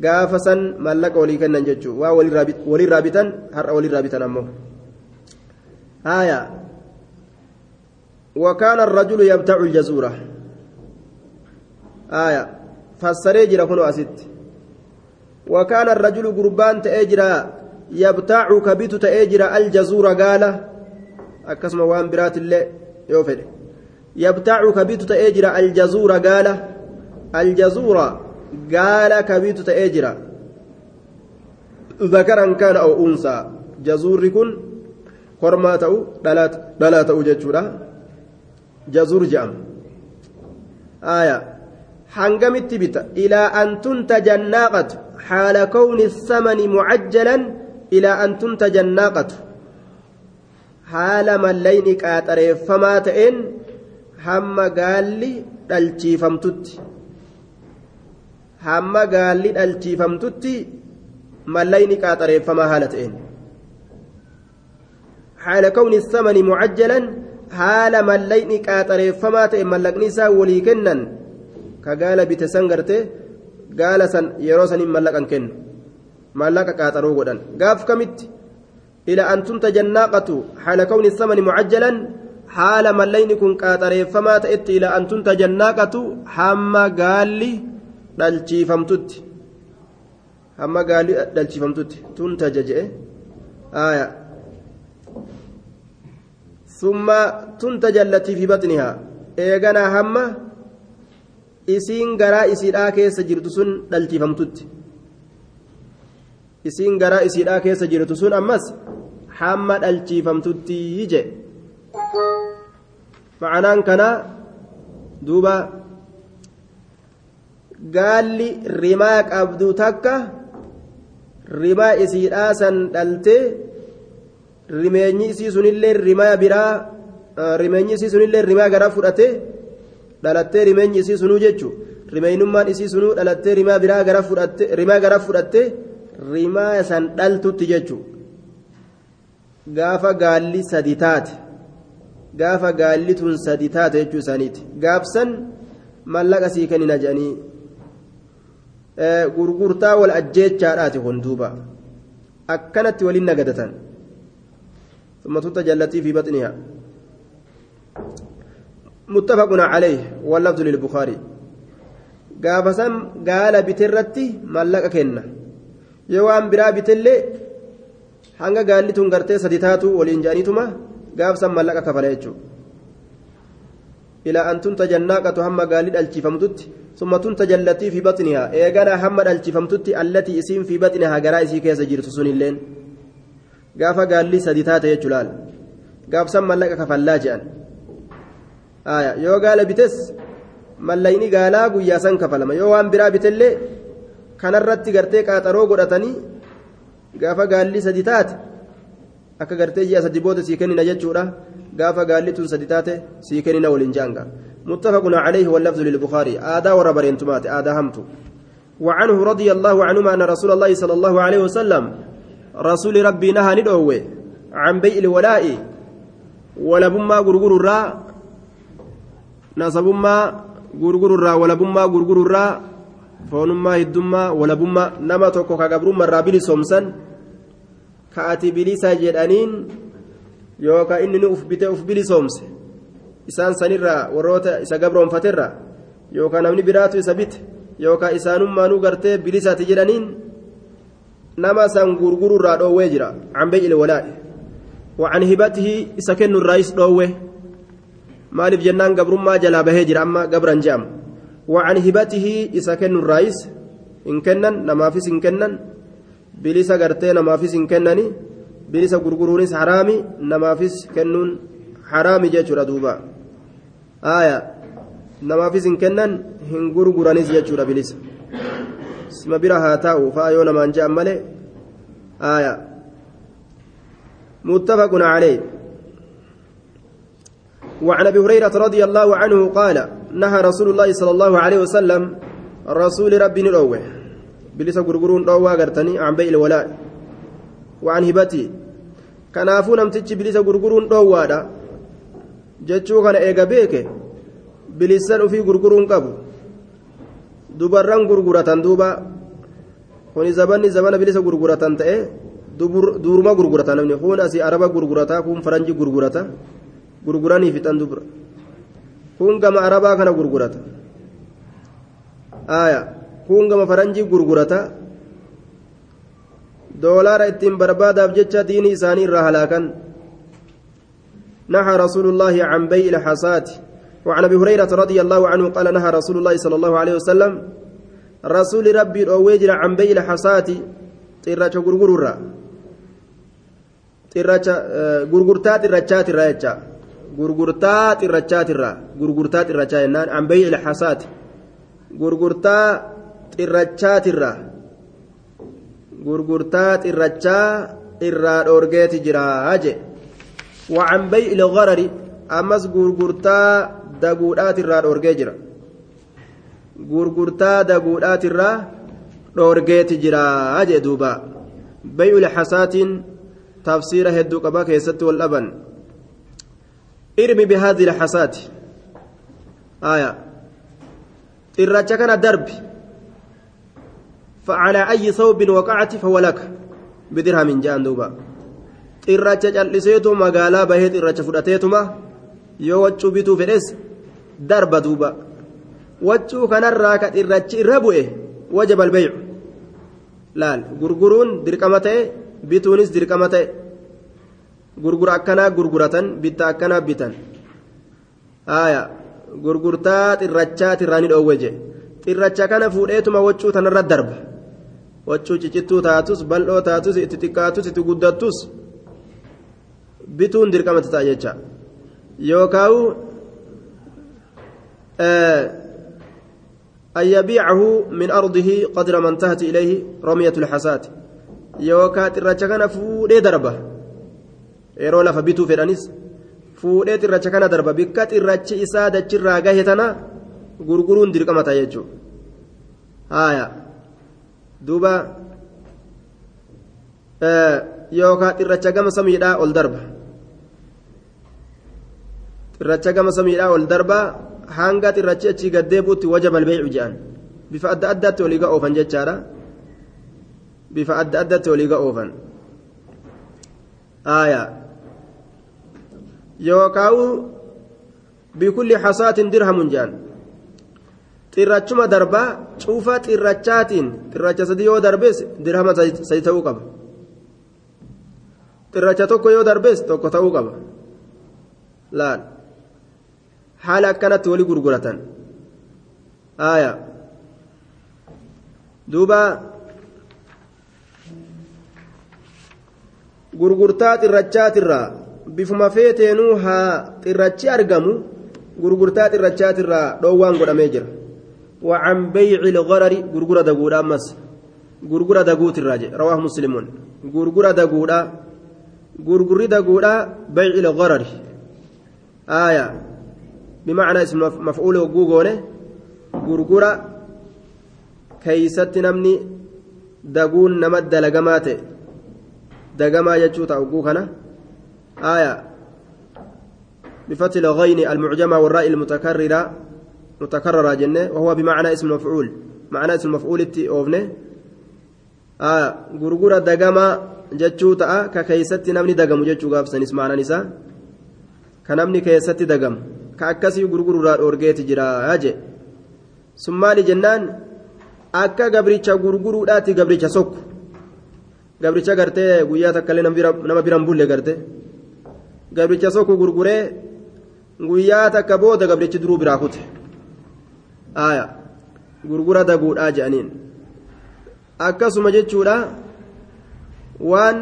Gaafa san mallaqa walii kennan jechuu waa walirraa bitan har'a walirraa bitan ammoo. هايا وكان الرجل يبتع الجزورة آية فسري جرا كنو أسد وكان الرجل قربان تأجرا يبتاع كبيت تأجرا الجزورة قال أكسم وان برات الله يوفد يبتاع كبيت تأجرا الجزورة قال الجزورة قال كبيت تأجرا ذكرا كان أو أنثى جزور كن kormaa ta'u dhalaa ta'u jechuudha jazuur jedhama aya hangamitti bita ilaa an tuntaja annaaqatu haala kawni samani mucajjalan ilaa an tuntaja annaaqatu haala mallayni qaaxareeffamaa ta'een hamma gaalli dhalchiifamtutti hamma gaalli dhalchiifamtutti mallayni qaaxareeffamaa haala ta'een haala kawni samani mucajjalan haala mallayni qaaxareeffamaa ta'e mallaqni isaa walii kennan ka gaala bite san gartee gaala san yeroo saniin mallaqan kennu mallaqa qaaxaroo godhan gaaf kamitti ila an tunta jannaaqatu haala kawni samani mucajjalan haala mallayni kun qaaxareeffamaa ta'etti ila an tunta jannaaqatu hamma gaalli dhalchiifamtutti hamma gaalli dhalchiifamtutti tunta jaja'e aayaa ثم تنتج التي في بطنها eegana hamma isiin garaa isiidhaa keessa jirtu sun dhalchifamtutti isiin garaa isiidhaa keessa jirtu sun ammas hamma dhalchifamtutti je ma'anaan kanaa duuba gaalli rimaa qabdu takka rimaa isiidhaa san dhaltee rimeenyi isii sunillee rimaa biraa rimeenyi isii sunillee rimaa garaa fudhatee dhalattee rimeenyi isii sunuu jechuun rimeenyummaan isii sunuu dhalattee rimaa biraa gara fudhattee rimaa gara fudhattee rimaa san dhaltutti jechuun gaafa gaalli sadi taate gaafa gaalli tun sadi taate jechuu isaaniiti. Gaafsan mallaqa sii kennina jedhanii gurgurtaa wal ajjeechaadhaati kun duuba akkanatti waliin nagadatan ثم تتجلتي في بطنها متفق عليه واللفظ للبخاري قافسم قال بترتي ملك كنا يوان برا بتلي hanga gaalli tun gartee sadi taatu waliin jaaniituma gaafsan mallaqa kafala jechuudha Ilaa an tunta jannaaqatu hamma gaalli dhalchifamtutti summa tunta jallatii fi baxnihaa eegana hamma dhalchifamtutti allatii isiin fi baxnihaa garaa isii keessa jirtu sunilleen gaafa gaalli sadi taate jechuu laal gaafsan mallaqa kafallaa jedhan yoo gaala bites mallayni gaalaa guyyaa san kafalama yoo waan biraa bitellee kanarratti gartee qaaxaroo godhatanii gaafa gaalli sadi taate akka gartee ji'a sadi booda sii kennina jechuudha tun sadi taate sii kennina waliin jaanga. متفق عليه واللفظ للبخاري آدا وربرين تمات آدا همت وعنه رضي الله عنهما أن رسول الله صلى الله عليه وسلم رسول ربي نهى ندعوه عن بيع الولاء ولبما غرغر الراء نصبما غرغر الراء ولبما غرغر الراء nama tokko ka gabrummaa irraa bilisoomsan ka ati bilisa jedhaniin yookaan inni nu uf bitee uf bilisoomse isaan sanirraa warroota isa gabroonfaterra yookaan namni biraatu isa bite yookaan isaanummaanuu gartee bilisaati jedhaniin nama san gurgururraa dhoowwee jira cambee ilwalaa'i وعن هبته سكن الرئيس دوه مالف جنان قبرما جلا بهجر أما قبرا جام وعن هبته إسكن الرئيس إن كنن نما فيس إن كنن بليس قرتي نما فيس إن كنني حرامي نما فيس كنن حرامي جاتشورا دوبا. آية نما فيس إن كنن هن غرغرانيس جاتشورا بليس. اسم بira haa taa'u fa'a yoo namaan je'an malee آية متفق عليه. وعن أبي هريرة رضي الله عنه قال نهى رسول الله صلى الله عليه وسلم رسول ربي نروه. بلس غرغرون دوا غرتني عن بيع الولاء. وعن هبتي كنافو نمتج بلس غرغرون دوادا جچو كان ايغا بيك بلسان في غرغرون قبو dubarran gurguratan duuba kuni zabanni zabana bilisa gurguratan ta'e duuruma gurgurata namni kun asii araba gurgurata kun faranji gurgurata gurguranii fixan dubra kun gama arabaa kana gurgurata aya kun gama faranjii gurgurata doolaara ittiin barbaadaaf jecha diinii isaanii irraa halaakan نهى رسول الله عن بيع الحصات وعن ابي هريره رضي الله عنه قال نهى رسول الله صلى الله عليه وسلم رسول ربي اوجر عن بيع الحصات تيرا غرغرورا تيرا غرغرتا تيرا تيرا gurgurtaa xirrachaatirra gurgurtaa xirrachaa jennaan ambayyi ilxasaati gurgurtaa xirrachaatirra gurgurtaa xirrachaa irraa dhoorgeeti jiraa je wacan bay'i ilgarari ammas gurgurtaa daguudhaatirraa dhoorgee jira gurgurtaa daguudhaatirraa dhoorgeeti jiraa jee duuba bay'u lxasaatiin tafsiira hedduu qaba keessatti wal dhaban irmi bihaadhi lxasaati aya xirracha kana darbi فعلى أي ثوب وقعت فهو لك بدرهم جان دوبا xirracha cal'iseetu magaalaa bahee xirracha fudhateetuma yoo waccuu bituu fedhes darba duuba waccuu kanarraa ka xirrachi irra bu'e wajaba albaycu laal gurguruun dirqama ta'e bituunis dirqama ta'e gurgura akkanaa gurguratan bitta akkanaa bitan haaya gurgurtaa xirrachaatirraa ni dhoowwe je xirracha kana fuudheetuma waccuu tanarra darba waccuu cicittuu taatus bal'oo taatus itti xiqqaatus itti guddattus bituun dirqamatti ta'a jecha yookaawu أن يبيعه من أرضه قدر ما انتهت إليه رمية الحسات يوكا ترچا كان فودي دربه yeroo lafa bituu fedhanis fuudhee xirracha kana darba bikka xirrachi isaa dachirraa gahe tana gurguruun dirqama ta'a jechuudha duuba yookaan xirracha gama samiidhaa ol darba xirracha gama samiidhaa ol darba hanga xirrachi achii gaddeebuutti wajaba albeecu jedhan bifa adda addaatti oliiga oofan jechaadha bifa adda addaatti oliiga oofan haaya. yookaan bikulli hasaatiin dirhamun jedhan xirrachuma darbaa cuufa xirrachaatiin xirracha sadii yoo darbees dirhama sadi ta'uu qaba xirracha tokko yoo darbees tokko ta'uu qaba laal haala akkanatti walii gurguratan haaya duuba gurgurtaa xirrachaatirraa. bifuma feeteenuu haa xirrachi argamu gurgurtaa xirrachaatirraa dhoowwaan godhamee jira وعن بيع الغرر غرغرة دغودا مس. غرغرة دغوت الراجع. رواه مسلمون غرغرة دغودا. غرغري دغودا بيع الغرر. آية. بمعنى اسم مفعول وغوغونه غرغرة كيست نمني دغون نمد دلغمات دغما يجوتا وغوكنا آية. بفتح الغين المعجمة والراء المتكررة. متكررة جنة وهو بمعنى اسم المفعول معنى اسم المفعول أوفنه آية غرغرة دقما جتشو تأ ككيست نمني دقم جتشو قاب سنس معنى نساء كنمني كيست دقم كأكسي غرغرة أورجيت جرا هاجي ثم لجنان akka gabricha gurguruudhaati gabricha sokku gabricha gartee guyyaa takkaillee nama biran bulle gartee gabricha sokku gurguree guyyaa takka booda gabrichi duruu biraa kute aya. Gurgura daguudhaa jedhaniin akkasuma jechuudha waan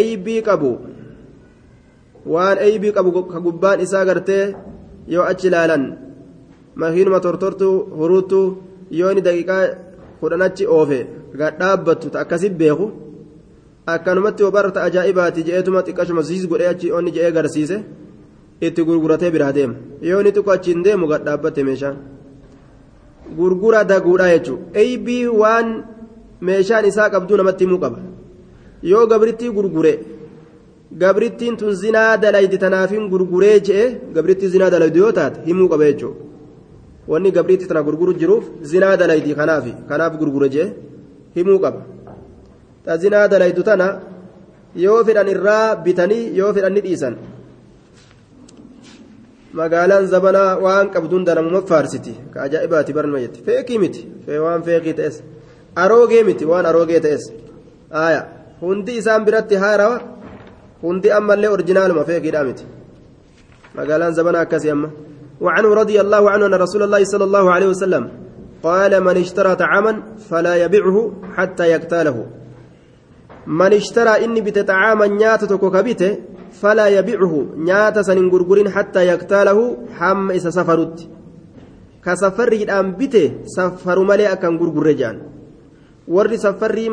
eybii qabu waan eybii qabu ka gubbaan isaa gartee yoo achi ilaalan makiinuma tortortu huruuttu yoo inni daqiiqaa kudhan achi oofe gadhaabbattu ta akkasi beeku akkanumatti obarta ajaa'ibaati je'eetuma xiqqashuma siis godhee achi onni je'ee garsiise itti gurguratee biraa deema. Yoo inni xiqqoo achiin deemu gadhaabbate meeshaan gurgura daguudha jechuun eybii waan meeshaan isaa qabduu namatti himuu qaba yoo gabrittii gurgure gabrittiin tun zinaa dalaydi tanaafiin gurguree je'e gabrittii zinaa dalaydu yoo taate himuu qaba jechuudha wanni gabriitti tana gurguru jiruuf zinaa dalaydi kanaaf kanaaf gurgure je'e himuu qaba. tazinaa dalaydu tana yoo fedhan irraa bitanii yoo fedhan ni dhiisan magaalaan zabanaa waan qabduun danamuma faarsiti ka ajaa'ibaati barnuma jetti feekii miti waan feekii ta'es aroogee miti waan aroogee ta'es aya hundi isaan biratti haarawa hundi ammallee orjinaaluma feekiidhaa miti magaalaan zabanaa akkasii amma وعنه رضي الله عنه أن رسول الله صلى الله عليه وسلم قال من اشترى طعاما فلا يبيعه حتى يقتاله من اشترى إني بت طعاما نيات كبيت فلا يبيعه نيات سنين حتى يقتاله حم إسا سفرت كسفر الآن بت سفر ملي أكن غرغر جان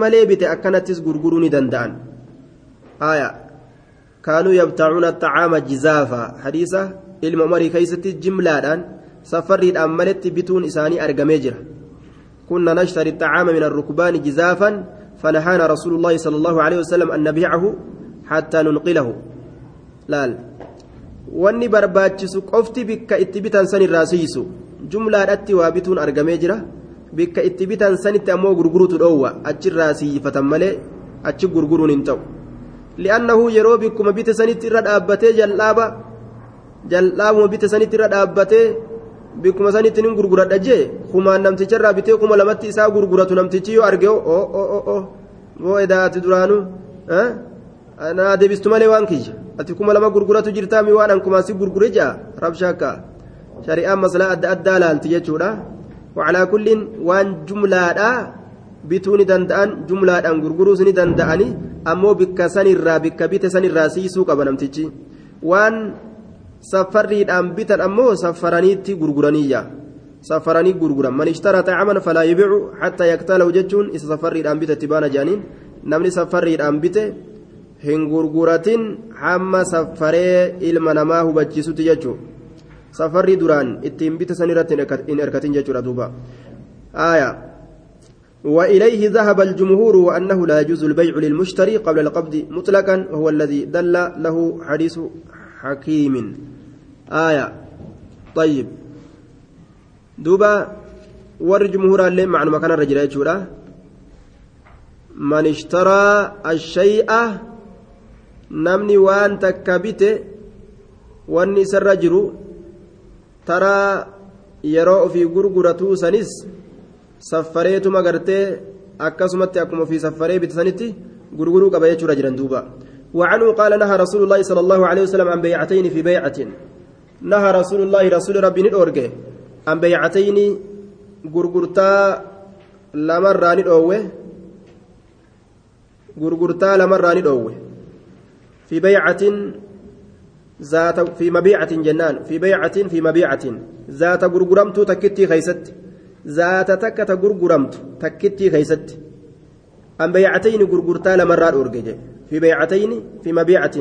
malee bite akkanattis gurguruu ni danda'an haya kaanuu yabtaacuuna xacaama jizaafa hadiisa ilma umarii keeysatti jimlaadhaan safarriidhaan maletti bituun isaanii argamee jira كنا نشتري الطعام من الركبان جزافا فنهانا رسول الله صلى الله عليه وسلم أن نبيعه حتى ننقله laal? Wanni barbaachisu qofti bikka itti bitan san irraa siisu jumlaadhatti waa bituun argamee jira. Bikka itti bitan sanitti ammoo gurgurutu dhoowwa. Achirraa siifatan malee achi gurguruun hin ta'u. Li'annahu yeroo bikkuma bite sanitti irra dhaabbatee jal'aaba jal'aabuma bite sanitti irra dhaabbatee bikkuma sanitti nin gurguradha jee? Kumaan namticharraa bitee kuma lamatti isaa gurguratu namtichi yoo arge o o o boo edaati duraanu? Naa deebistu malee waan kiyya ati kuma lama gurguratu jirtaa mi waan ankumaan si gurgure jaa rabsha akka shari'aan maslaa adda addaa laalti jechuudha wacalaa kulliin waan jumlaadhaa bituu ni danda'an jumlaadhaan gurguruus ni danda'ani ammoo bikka sanirraa bikka bite sanirraa siisuu qaba namtichi waan safarriidhaan bitan ammoo safaraniitti gurguraniyya safaranii gurguran man ishtara xacaman falaa yibicu xattaa yaktalahu jechuun isa safarriidhaan bitetti baana jaaniin namni safarriidhaan bite hin gurguratin hamma safaree ilma namaa hubachiisutti jechuun. Safarrii duraan ittiin bite san irratti hin erkatin jechuudha duuba. Aayaa وإليه ذهب الجمهور وأنه لا يجوز البيع للمشتري قبل القبض مطلقا وهو الذي دل له حديث حكيم آية طيب دوبا ور جمهور اللي مع مكان الرجل من اشترى الشيء namni waan takka bite wanni isarra jiru taraa yeroo ofii gurguratuu sanis saffareetuma gartee akkasumatti akkuma ofii saffaree bite sanitti gurguruu qaba jechuudha jiran duuba وعنه قال نهى رسول الله صلى الله عليه وسلم عن بيعتين في بيعة نهى رسول الله رسول ربي ندورجه عن بيعتين غرغرتا لمرة ندوه غرغرتا لمرة ندوه في بيعة ذات في مبيعة جنان. في بيعة في مبيعة. ذات غرغرمت تكتي خيست. ذات تكت غرغرمت تكتي خيست. أم بيعتين غرغرتا لمرة أورجج في بيعتين في مبيعة.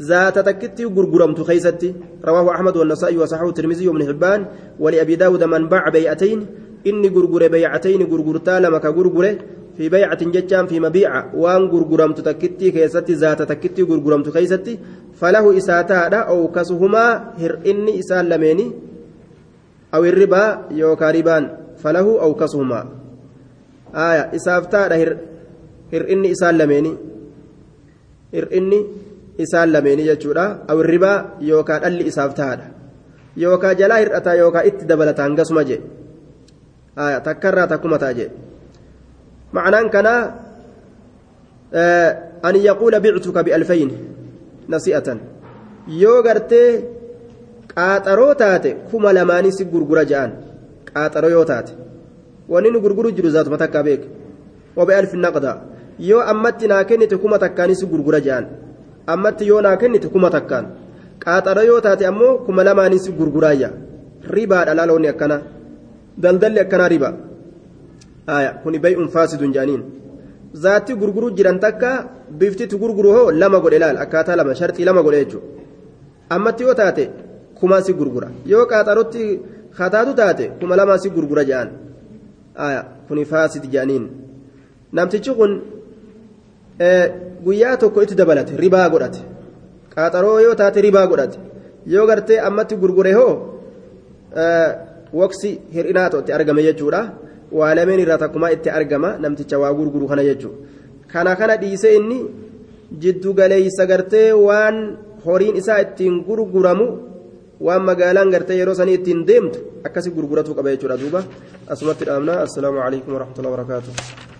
ذات تكتي غرغرمت خيست. رواه أحمد والنسائي وصححه الترمذي وابن حبان ولأبي داود من باع بيعتين. إني غرغر بيعتين غرغرتا لما كغرغره. في بيعة جتان في مبيعة وان غرغرمت تكتي كيستي ذات تكتي غرغرمت كيستي فله إساتا أو كسهما هر إني إسان لميني أو الربا يوكا ربان فله أو كسهما آية إسافتا هر هر إني إسان لميني هر إني إسان لميني جتشورا أو الربا يوكا ألي إسافتا يوكا جلا هرأتا يوكا إت دبلتان قسما جي آية تكرر تكما تاجي معناه كان آه أن يقول بعتك بألفين نسيئة yoo gartee qaaxaroo taate kuma lamaanii si gurgura ja'an qaaxaroo yoo taate wanni nu gurguru jiru zaatuma takkaa beek wabe alfi naqda yoo ammatti naa kennite kuma takkaanii si gurgura ja'an ammatti yoo naa kennite kuma takkaan qaaxaroo yoo taate ammoo kuma lamaanii si gurguraayya ribaadha laaloonni akkana daldalli akkanaa riba aya kuni bay'un faasidun jaaniin. Zaatti gurguruu jiran takka biftitti gurguru hoo lama godhe laal akkaataa lama sharxii lama godhe jechuudha ammatti yoo taate kuma si gurgura. Yoo qaaxarotti kataatu taate kuma lama si gurgura aya kuni faasid jaaniin. Namtichi kun guyyaa tokko itti dabalate ribaa godhate. Qaaxaroo yoo taate ribaa godhate. Yoo gartee ammatti gurgure hoo waqsi hir'inaa itti argame jechuudha. Waa lameen irraa takkumaa itti argama namticha waa gurguru kana jechuudha. Kana kana dhiisee inni jiddu galeeysa gartee waan horiin isaa ittiin gurguramu waan magaalaan gartee yeroo sanii ittiin deemtu akkasi gurguratuu qaba jechuudha duuba. Asumatti dhaabna assalaamu alaikum warahmatullahi wabarakaatuh